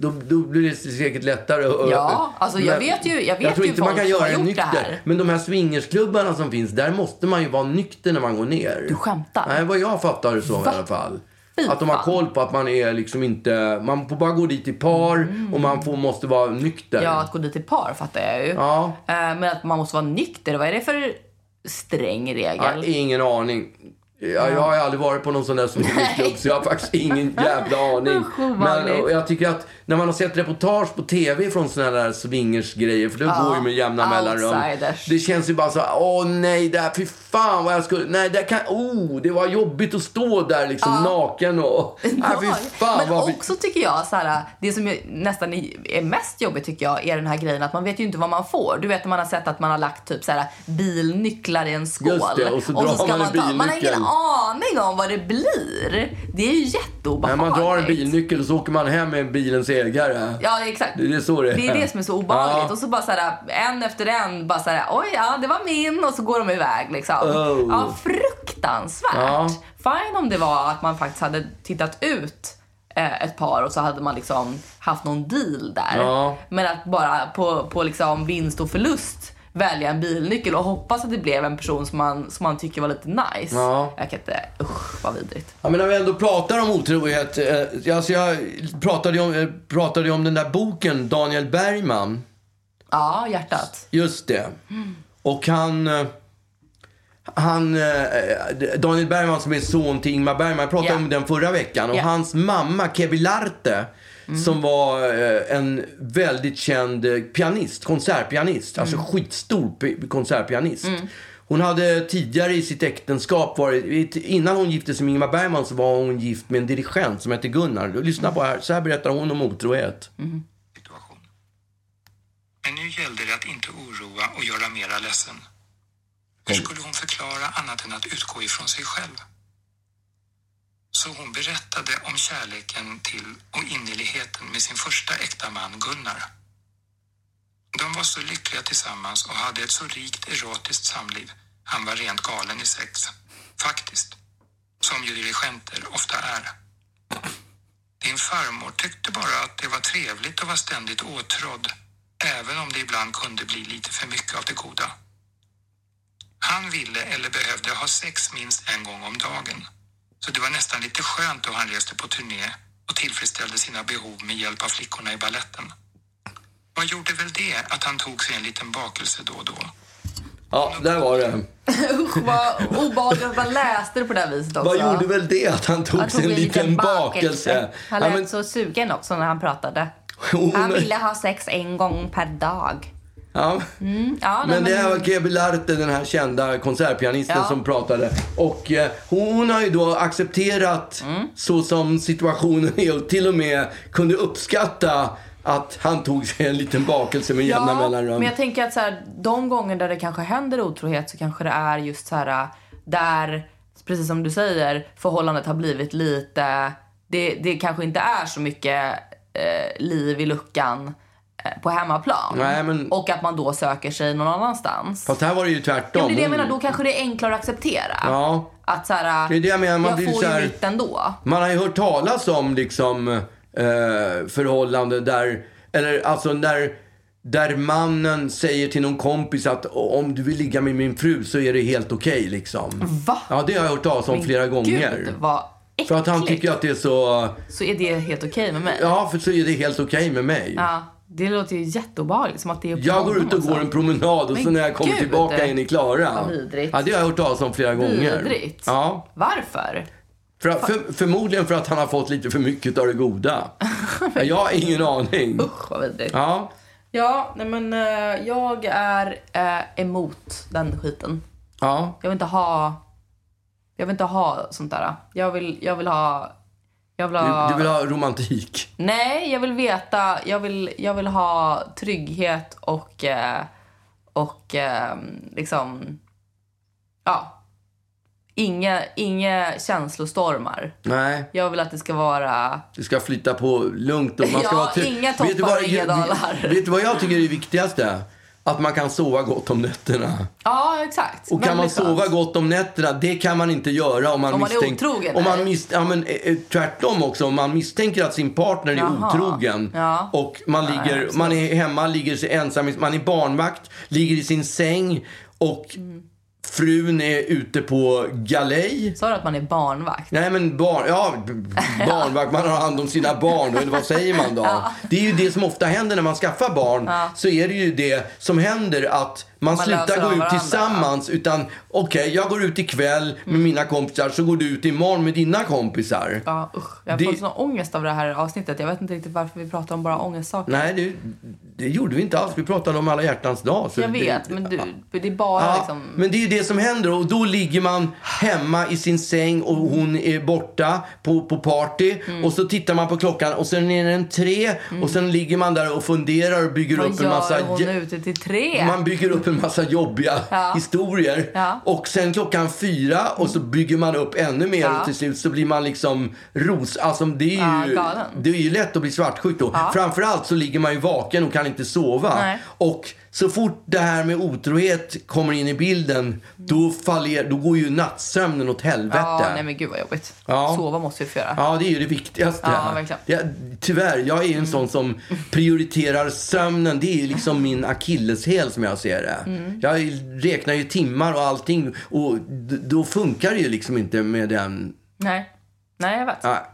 Då, då blir det säkert lättare. Ja, alltså jag Men- vet ju- jag vet jag tror ju inte man kan göra det det nykter. här. Men de här swingersklubbarna som finns, där måste man ju vara nykter när man går ner. Du skämtar? Nej, vad jag fattar det som Va? i alla fall. Att de har koll på att man är liksom inte, man får bara gå dit i par och man får, måste vara nykter. Mm. Ja, att gå dit i par fattar jag ju. Ja. Eh, Men att man måste vara nykter, vad är det för sträng regel? Har ingen aning. Jag, jag har aldrig varit på någon sån där swingersklubb så jag har faktiskt ingen jävla aning. Men jag tycker att när man har sett reportage på TV från såna där swingersgrejer, för det Ja, går ju med jämna mellanrum. Det känns ju bara så, åh nej, där, fy fan vad jag skulle, nej, det kan, oh, det var jobbigt att stå där liksom naken och, nej, fy fan men vad vi- också tycker jag så här, det som är nästan är mest jobbigt tycker jag är den här grejen att man vet ju inte vad man får. Du vet när man har sett att man har lagt typ så här bilnycklar i en skål. Just det, och så drar man en ta, Man har ingen aning om vad det blir. Det är ju När jätteobehagligt. man drar en bilnyckel och så åker man hem med bilens ägare. Ja, exakt. Det är så det är. Det är det som är så obehagligt. Ja. Och så bara så här, en efter en, bara så här, oj ja, det var min. Och så går de iväg liksom. Oh. Ja, fruktansvärt. Ja. Fine om det var att man faktiskt hade tittat ut eh, ett par och så hade man liksom haft någon deal där. Ja. Men att bara på, på liksom vinst och förlust välja en bilnyckel och hoppas att det blev en person som man, som man tycker var lite nice. Ja. Jag kan inte, usch vad vidrigt. Ja, men när vi ändå pratar om otrohet. Eh, alltså jag pratade ju om, eh, pratade om den där boken, Daniel Bergman. Ja, hjärtat. Just det. Och han... eh, Han, eh, Daniel Bergman som är son till Ingmar Bergman, jag pratade Ja. om den förra veckan. Och Ja. hans mamma, Kevi Larte, som var eh, en väldigt känd eh, pianist, konsertpianist. Alltså skitstor pi- konsertpianist. Hon hade tidigare i sitt äktenskap varit, innan hon gifte sig med Ingmar Bergman så var hon gift med en dirigent som hette Gunnar. Lyssna på här, så här berättar hon om otrohet. situation. Men nu gällde det att inte oroa och göra mera ledsen. Hur skulle hon förklara annat än att utgå ifrån sig själv? Så hon berättade om kärleken till och innerligheten med sin första äkta man Gunnar. De var så lyckliga tillsammans och hade ett så rikt erotiskt samliv. Han var rent galen i sex. Faktiskt. Som ju dirigenter ofta är. Din farmor tyckte bara att det var trevligt att vara ständigt åtrådd, även om det ibland kunde bli lite för mycket av det goda. Han ville eller behövde ha sex minst en gång om dagen. Så det var nästan lite skönt då han reste på turné och tillfredsställde sina behov med hjälp av flickorna i balletten. Vad gjorde väl det att han tog sig en liten bakelse då och då? Ja, där var det. Usch vad obehagligt att man läste det på det här viset också. Vad gjorde väl det att han tog Han sig tog en liten bakelse? Han Ja, lät men- så sugen också när han pratade. Hon- Han ville ha sex en gång per dag. Ja. Ja, nej, Men det här var Kebi Larte, den här kända konsertpianisten Ja. som pratade. Och eh, hon har ju då accepterat Mm. så som situationen är och till och med kunde uppskatta att han tog sig en liten bakelse med jämna mellanrum. men jag tänker att så här, de gånger där det kanske händer otrohet så kanske det är just så här där, precis som du säger, förhållandet har blivit lite, det, det kanske inte är så mycket eh, liv i luckan på hemmaplan. Nej, men- Och att man då söker sig någon annanstans. Fast här var det ju tvärtom. Ja, men det är det jag menar, då kanske det är enklare att acceptera. Ja. Att så här, Det är det jag menar, man jag blir får så här- ju mitt ändå. Man har ju hört talas om liksom eh, förhållanden där, eller alltså där, där mannen säger till någon kompis att om du vill ligga med min fru så är det helt okej liksom. Va? Ja, det har jag hört talas om flera gånger. Gud, vad äckligt. För att han tycker att det är så, Så är det helt okej med mig. ja för så är det helt okej med mig. Ja, det låter ju jätteobehagligt. Som att det är Jag går ut och går en promenad och så när jag kommer gud. tillbaka in i Klara. Vad vidrigt. Ja, det har jag hört talas om flera gånger. Vidrigt. Ja, Varför? För, för, förmodligen för att han har fått lite för mycket av det goda. jag har ingen aning. Usch vad vidrigt. Ja, Ja, nej men eh, jag är eh, emot den skiten. ja. Jag vill inte ha... Jag vill inte ha sånt där. Jag vill, jag vill ha... Jag vill ha... Du, du vill ha romantik. Nej, jag vill veta. Jag vill, jag vill ha trygghet och... Eh, och eh, liksom... Ja. Inga, inga känslostormar. Nej, Jag vill att det ska vara... det ska flytta på lugnt. Och man ska Ja, vara inga toppar och inga dalar. Vet du vad jag tycker är det viktigaste? Att man kan sova gott om nätterna. Ja, exakt. Och kan man sova skönt. gott om nätterna, det kan man inte göra om man, Om man är otrogen, Om man eller? mis, ja, men, eh, eh, tvärtom också, om man misstänker att sin partner är Jaha. otrogen Ja. och man, Nej, ligger, man är hemma, ligger sig ensam, man är barnvakt, ligger i sin säng och Mm. Frun är ute på galej. Sa du att man är barnvakt? Nej men barn, ja, barnvakt, man har hand om sina barn, eller vad säger man då? Det är ju det som ofta händer när man skaffar barn, så är det ju det som händer att man, Man slutar gå ut tillsammans utan okej, jag går ut ikväll med mina kompisar så går du ut imorgon med dina kompisar. Ja, usch. Jag har Det- fått sån ångest av det här avsnittet. Jag vet inte riktigt varför vi pratar om bara ångestsaker. Nej, det, det gjorde vi inte alls. Vi pratade om alla hjärtans dag. så jag det- vet, men du, det är bara Ja, liksom... Men det är ju det som händer och då ligger man hemma i sin säng och hon är borta på, på party Mm. och så tittar man på klockan och sen är den tre och sen ligger man där och funderar och bygger Vad upp en massa gör hon ute till tre? man bygger upp en massa jobbiga Ja. historier. Ja. Och sen klockan fyra och så bygger man upp ännu mer Ja. och till slut så blir man liksom ros... Alltså det är ju, det är ju lätt att bli svartsjuk då. Framförallt så ligger man ju vaken och kan inte sova. Nej. Och så fort det här med otrohet kommer in i bilden då, faller, då går ju nattsömnen åt helvete. Ja, nej men gud vad jobbigt. Ja. Sova måste vi få göra. Ja, det är ju det viktigaste. Ja, verkligen. Ja, tyvärr, jag är en sån som prioriterar sömnen. Det är liksom min akilleshäl som jag ser det. Mm. Jag räknar ju timmar och allting och då funkar det ju liksom inte med den... Nej. Nej, jag vet. Ja,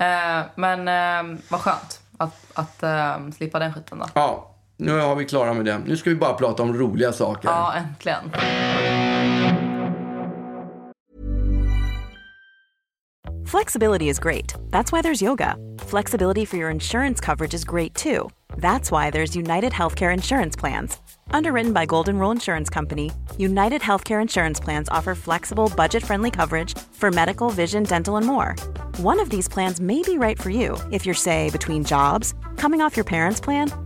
Eh, men eh, vad skönt att, att eh, slippa den skiten då. ja, nu har vi klara med det. Nu ska vi bara prata om roliga saker. Ja, äntligen. Flexibility is great. That's why there's yoga. Flexibility for your insurance coverage is great too. That's why there's United Healthcare Insurance Plans. Underwritten by Golden Rule Insurance Company, United Healthcare Insurance Plans offer flexible, budget friendly coverage for medical, vision, dental, and more. One of these plans may be right for you if you're, say, between jobs, coming off your parents' plan,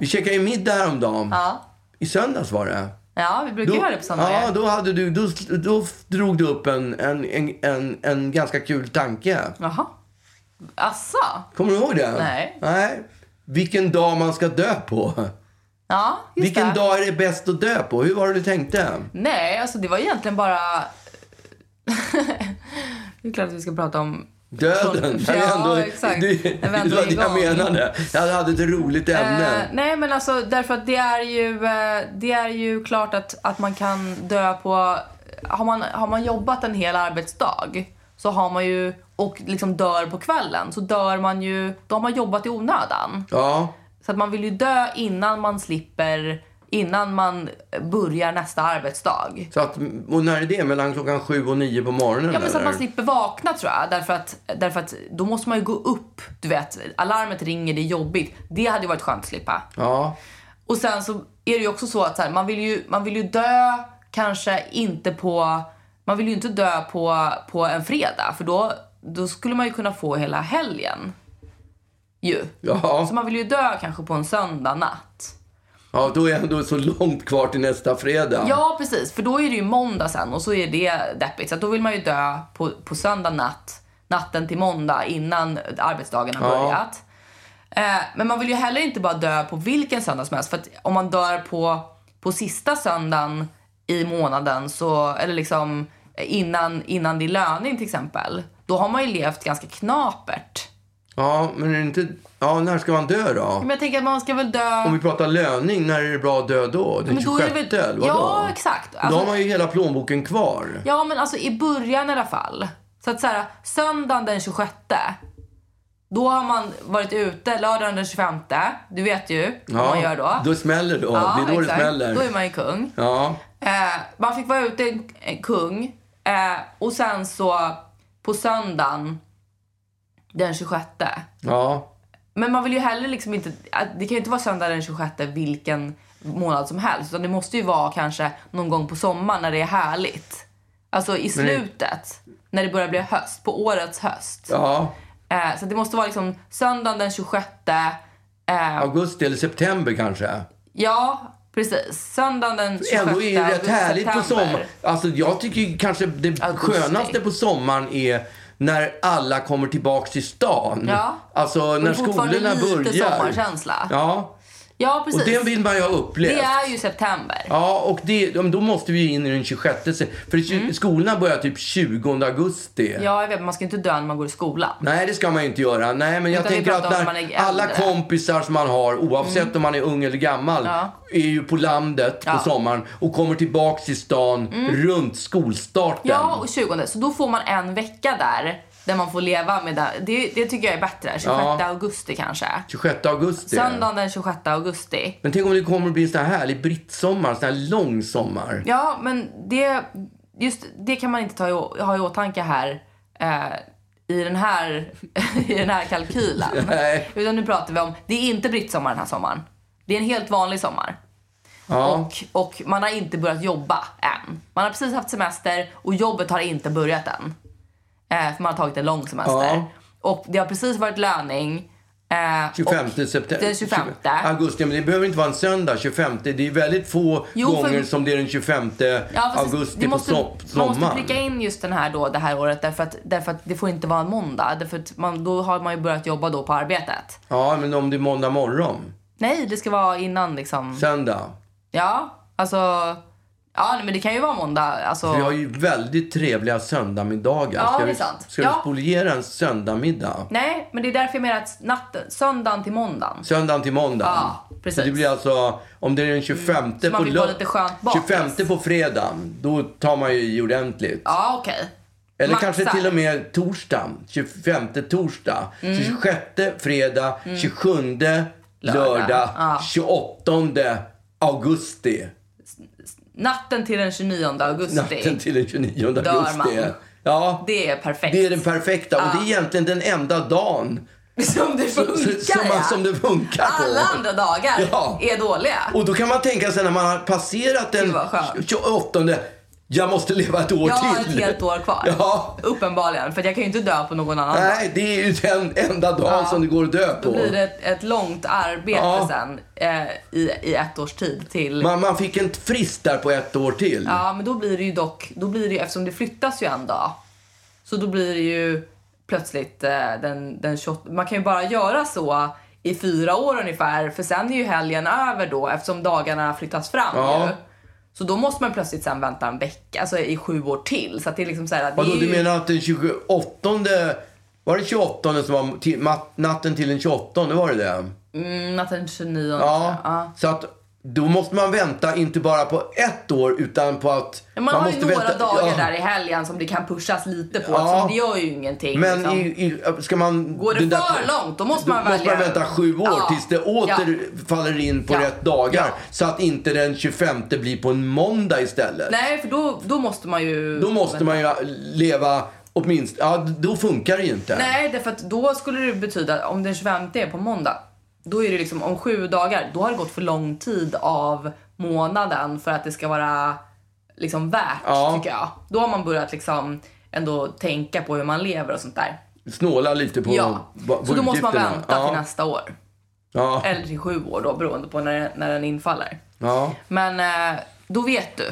Vi käkade ju middag häromdagen. Ja. I söndags var det. Ja, vi brukar göra det på söndagar. ja, då, hade du, då, då drog du upp en, en, en, en, en ganska kul tanke. Jaha. Asså? Kommer du ihåg det? Nej. Nej. Vilken dag man ska dö på. Ja, just Vilken det. dag är det bäst att dö på? Hur var det du tänkte? Nej, alltså det var egentligen bara... det är klart att vi ska prata om... Döden. Ja, Det är ändå- exakt. Du, det var det jag menade. Jag hade ett roligt ämne. Eh, nej men alltså därför att det är ju, eh, det är ju klart att, att man kan dö på, har man, har man jobbat en hel arbetsdag så har man ju, och liksom dör på kvällen så dör man ju, då har man jobbat i onödan. Ja. Så att man vill ju dö innan man slipper, innan man börjar nästa arbetsdag. Så att, och när är det? Mellan klockan sju och nio på morgonen? Ja men så att man slipper vakna tror jag. Därför att, därför att då måste man ju gå upp. Du vet, alarmet ringer, det är jobbigt. Det hade ju varit skönt att slippa. Ja. Och sen så är det ju också så att så här, man, vill ju, man vill ju dö kanske inte på... Man vill ju inte dö på, på en fredag för då, då skulle man ju kunna få hela helgen. Ju. Ja. Så man vill ju dö kanske på en söndag natt. Ja, då är jag ändå så långt kvar till nästa fredag. Ja, precis. För då är det ju måndag sen och så är det deppigt. Så då vill man ju dö på, på söndag natt natten till måndag innan arbetsdagen har Ja. börjat. Eh, men man vill ju heller inte bara dö på vilken söndag som helst. För om man dör på, på sista söndagen i månaden, så, eller liksom innan, innan din löning till exempel, då har man ju levt ganska knapert. Ja, men är det inte... Ja, när ska man dö då? Men jag tänker att man ska väl dö... Om vi pratar löning, när är det bra att dö då? Den Men då är 26 det väl-? Ja, exakt. då Alltså- har man ju hela plånboken kvar. Ja, men alltså i början i alla fall. Så att så här, söndagen den 26, då har man varit ute, lördagen den 25, du vet ju vad man gör då. Då smäller det. Ja, det är då exakt. det smäller. Då är man ju kung. Ja. Eh, man fick vara ute en, en kung. Eh, och sen så på söndagen den 26. Ja. Men man vill ju heller liksom inte... Det kan ju inte vara söndag den 26 vilken månad som helst. Utan det måste ju vara kanske någon gång på sommaren när det är härligt. Alltså i Men slutet. När det börjar bli höst. På årets höst. Ja. Eh, så det måste vara liksom söndagen den 26. Eh, Augusti eller september kanske. ja, precis. Söndagen den 26 Ändå är det rätt härligt på september. sommaren. Alltså, jag tycker kanske det Augusti. skönaste på sommaren är när alla kommer tillbaks till stan. Ja. Alltså när skolorna lite börjar. sommarkänsla. Ja, Ja, och precis. det vill man ju ha upplevt. Det är ju september. Ja, och det, då måste vi in i den 26. se- För skolorna börjar typ 20 augusti. Mm. Ja, jag vet. Man ska inte dö när man går i skolan. Nej, det ska man ju inte göra. Nej, men jag Utan tänker att när alla. Mm. kompisar som man har, oavsett om man är ung eller gammal, Ja. är ju på landet Ja. Mm. på sommaren och kommer tillbaks till stan runt skolstarten. Ja, och 20. Så då får man en vecka där. Där man får leva med det. Det, det tycker jag är bättre. 26 Ja. augusti kanske. 26 augusti. Söndagen den 26 augusti. Men tänk om det kommer att bli en sån här härlig brittsommar, sån här lång sommar. Ja, men det, just det kan man inte ta i, ha i åtanke här. Eh, i den här, i den här kalkylen. Nej. Utan nu pratar vi om, det är inte brittsommar den här sommaren. Det är en helt vanlig sommar. Ja. Och, och man har inte börjat jobba än. Man har precis haft semester och jobbet har inte börjat än. Eh, för man har tagit en lång semester. Ja. Och det har precis varit löning. Eh, 25 och september. Den 25. augusti. Men det behöver inte vara en söndag, 25. Det är väldigt få Jo, för- gånger som det är den 25 Ja, augusti måste, på som, Man måste sommaren. pricka in just den här då, det här året därför att, därför att det får inte vara en måndag. Därför att man, då har man ju börjat jobba då på arbetet. Ja, men om det är måndag morgon, Nej, det ska vara innan liksom. söndag. Ja, alltså. Ja, men det kan ju vara måndag. Alltså, Vi har ju väldigt trevliga söndagmiddagar. Ja, ska det är vi, sant. Ska Ja. vi spoliera en söndagmiddag? Nej, men det är därför jag menar att natten, söndagen till måndagen. Söndagen till måndag. Ja, precis. Mm. Så det blir alltså, om det är den 25 Så man på vill ha lö- lite skönt bakis. 25 på fredagen, då tar man ju i ordentligt. Ja, okej. Eller Maxar. kanske till och med torsdagen, 25 torsdag. Mm. Så 26 fredag, 27 lördag, Ja. 28 augusti. Natten till den 29 augusti. Natten till den 29 Dör augusti. man. Ja, Det är perfekt. det är den perfekta. Och det är egentligen den enda dagen Som det funkar, som, ja. som det funkar på. Alla andra dagar Ja. är dåliga. Och då kan man tänka sig när man har passerat den Gud, vad skönt. 28 jag måste leva ett år Jag har till. ett helt år kvar. Ja. Uppenbarligen. För jag kan ju inte dö på någon annan dag. Nej, det är ju den enda dagen Ja. som det går att dö på. Då blir det ett, ett långt arbete Ja. sen eh, i, i ett års tid till... Man, man fick en frist där på ett år till. Ja, men då blir det ju dock, då blir det eftersom det flyttas ju en dag. Så då blir det ju plötsligt eh, den, den 28, man kan ju bara göra så i fyra år ungefär. För sen är ju helgen över då eftersom dagarna flyttas fram Ja. ju. Så då måste man plötsligt sen vänta en vecka, alltså i sju år till. Så det är liksom så här, det Vadå, är du ju, menar att den 28 var det 28 som var natten till den 28 var det det? mm, natten 29. Ja, ja. så att då måste man vänta inte bara på ett år utan på att Men Man, har måste ju några vänta, dagar ja. där i helgen som det kan pushas lite på. Ja. eftersom det gör ju ingenting. Men liksom. i, i, ska man... Går det för långt, då måste man då måste man välja- vänta sju år Ja. tills det åter faller in på Ja. rätt dagar. Ja. Så att inte den 25 blir på en måndag istället. Nej, för då, då måste man ju... Då måste man ju leva åtminstone... Ja, då funkar det ju inte. Nej, därför att då skulle det betyda, om den 25 är på måndag, då är det liksom om sju dagar, då har det gått för lång tid av månaden för att det ska vara liksom värt, Ja. tycker jag. Då har man börjat liksom ändå tänka på hur man lever och sånt där. Snåla lite på Ja, på så då måste man vänta ja. till nästa år. Ja. Eller till sju år då, beroende på när, när den infaller. Ja. Men eh, då vet du.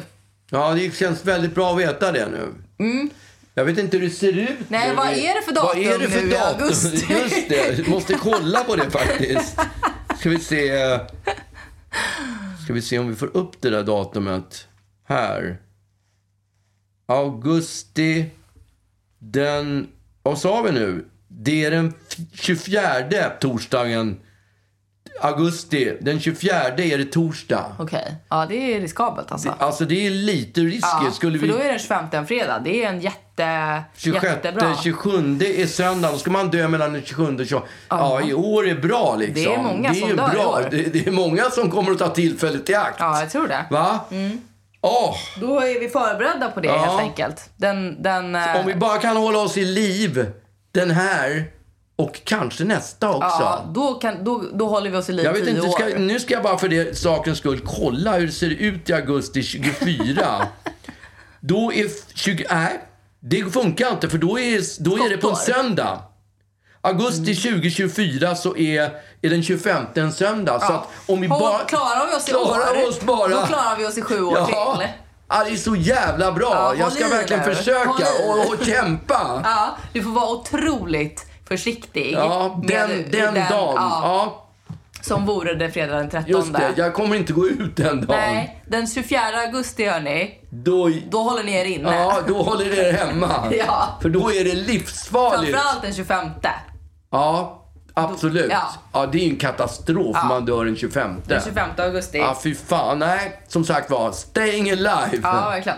ja, det känns väldigt bra att veta det nu. Mm. Jag vet inte hur det ser ut. Nej, nu. vad är det för datum Vad är det för nu i datum? augusti? Just det, måste kolla på det faktiskt. Ska vi se. Ska vi se om vi får upp det där datumet. Här. Augusti. Den... Vad sa vi nu? Det är den f- 24 torsdagen. Augusti. Den 24 är det torsdag. Okej. Ja, det är riskabelt alltså. Alltså det är lite risky. Ja, Skulle för vi... då är den 25 en fredag. Det är en jätte, 26, jättebra. 27 är söndag. Då ska man dö mellan den 27 och 28. Ja, i år är bra liksom. Det är många det är som dör i bra. år. Det, det är många som kommer att ta tillfället i akt. Ja, jag tror det. Va? Åh, Då är vi förberedda på det Ja. helt enkelt. Den, den, eh, om vi bara kan hålla oss i liv den här och kanske nästa också. ja, då, kan, då, då håller vi oss i liv Jag vet inte, ska, nu ska jag bara för det sakens skull kolla hur det ser ut i augusti 24. då är... f- 20, nej, det funkar inte för då är, då är det på en söndag. Augusti 2024 så är, är den 25 en söndag. Så att om vi bara... klarar vi oss i klarar år, oss bara... då klarar vi oss i sju år ja. till. Ja, det är så jävla bra. Ja, jag ska verkligen nu. försöka och, och kämpa. Ja, du får vara otroligt försiktig. Ja, den, med- den, dagen. Ja, Ja. Som vore det fredag den 13. just det. Jag kommer inte gå ut den dagen. Nej, den 24 augusti hörni, Då, då håller ni er inne. ja, då håller ni er hemma. Ja. För då är det livsfarligt. Framförallt den 25. Ja, absolut. Ja. Ja. det är ju en katastrof om man dör den 25. Den 25 augusti. Ja, fy fan. Nej, som sagt var, staying alive. Ja, verkligen.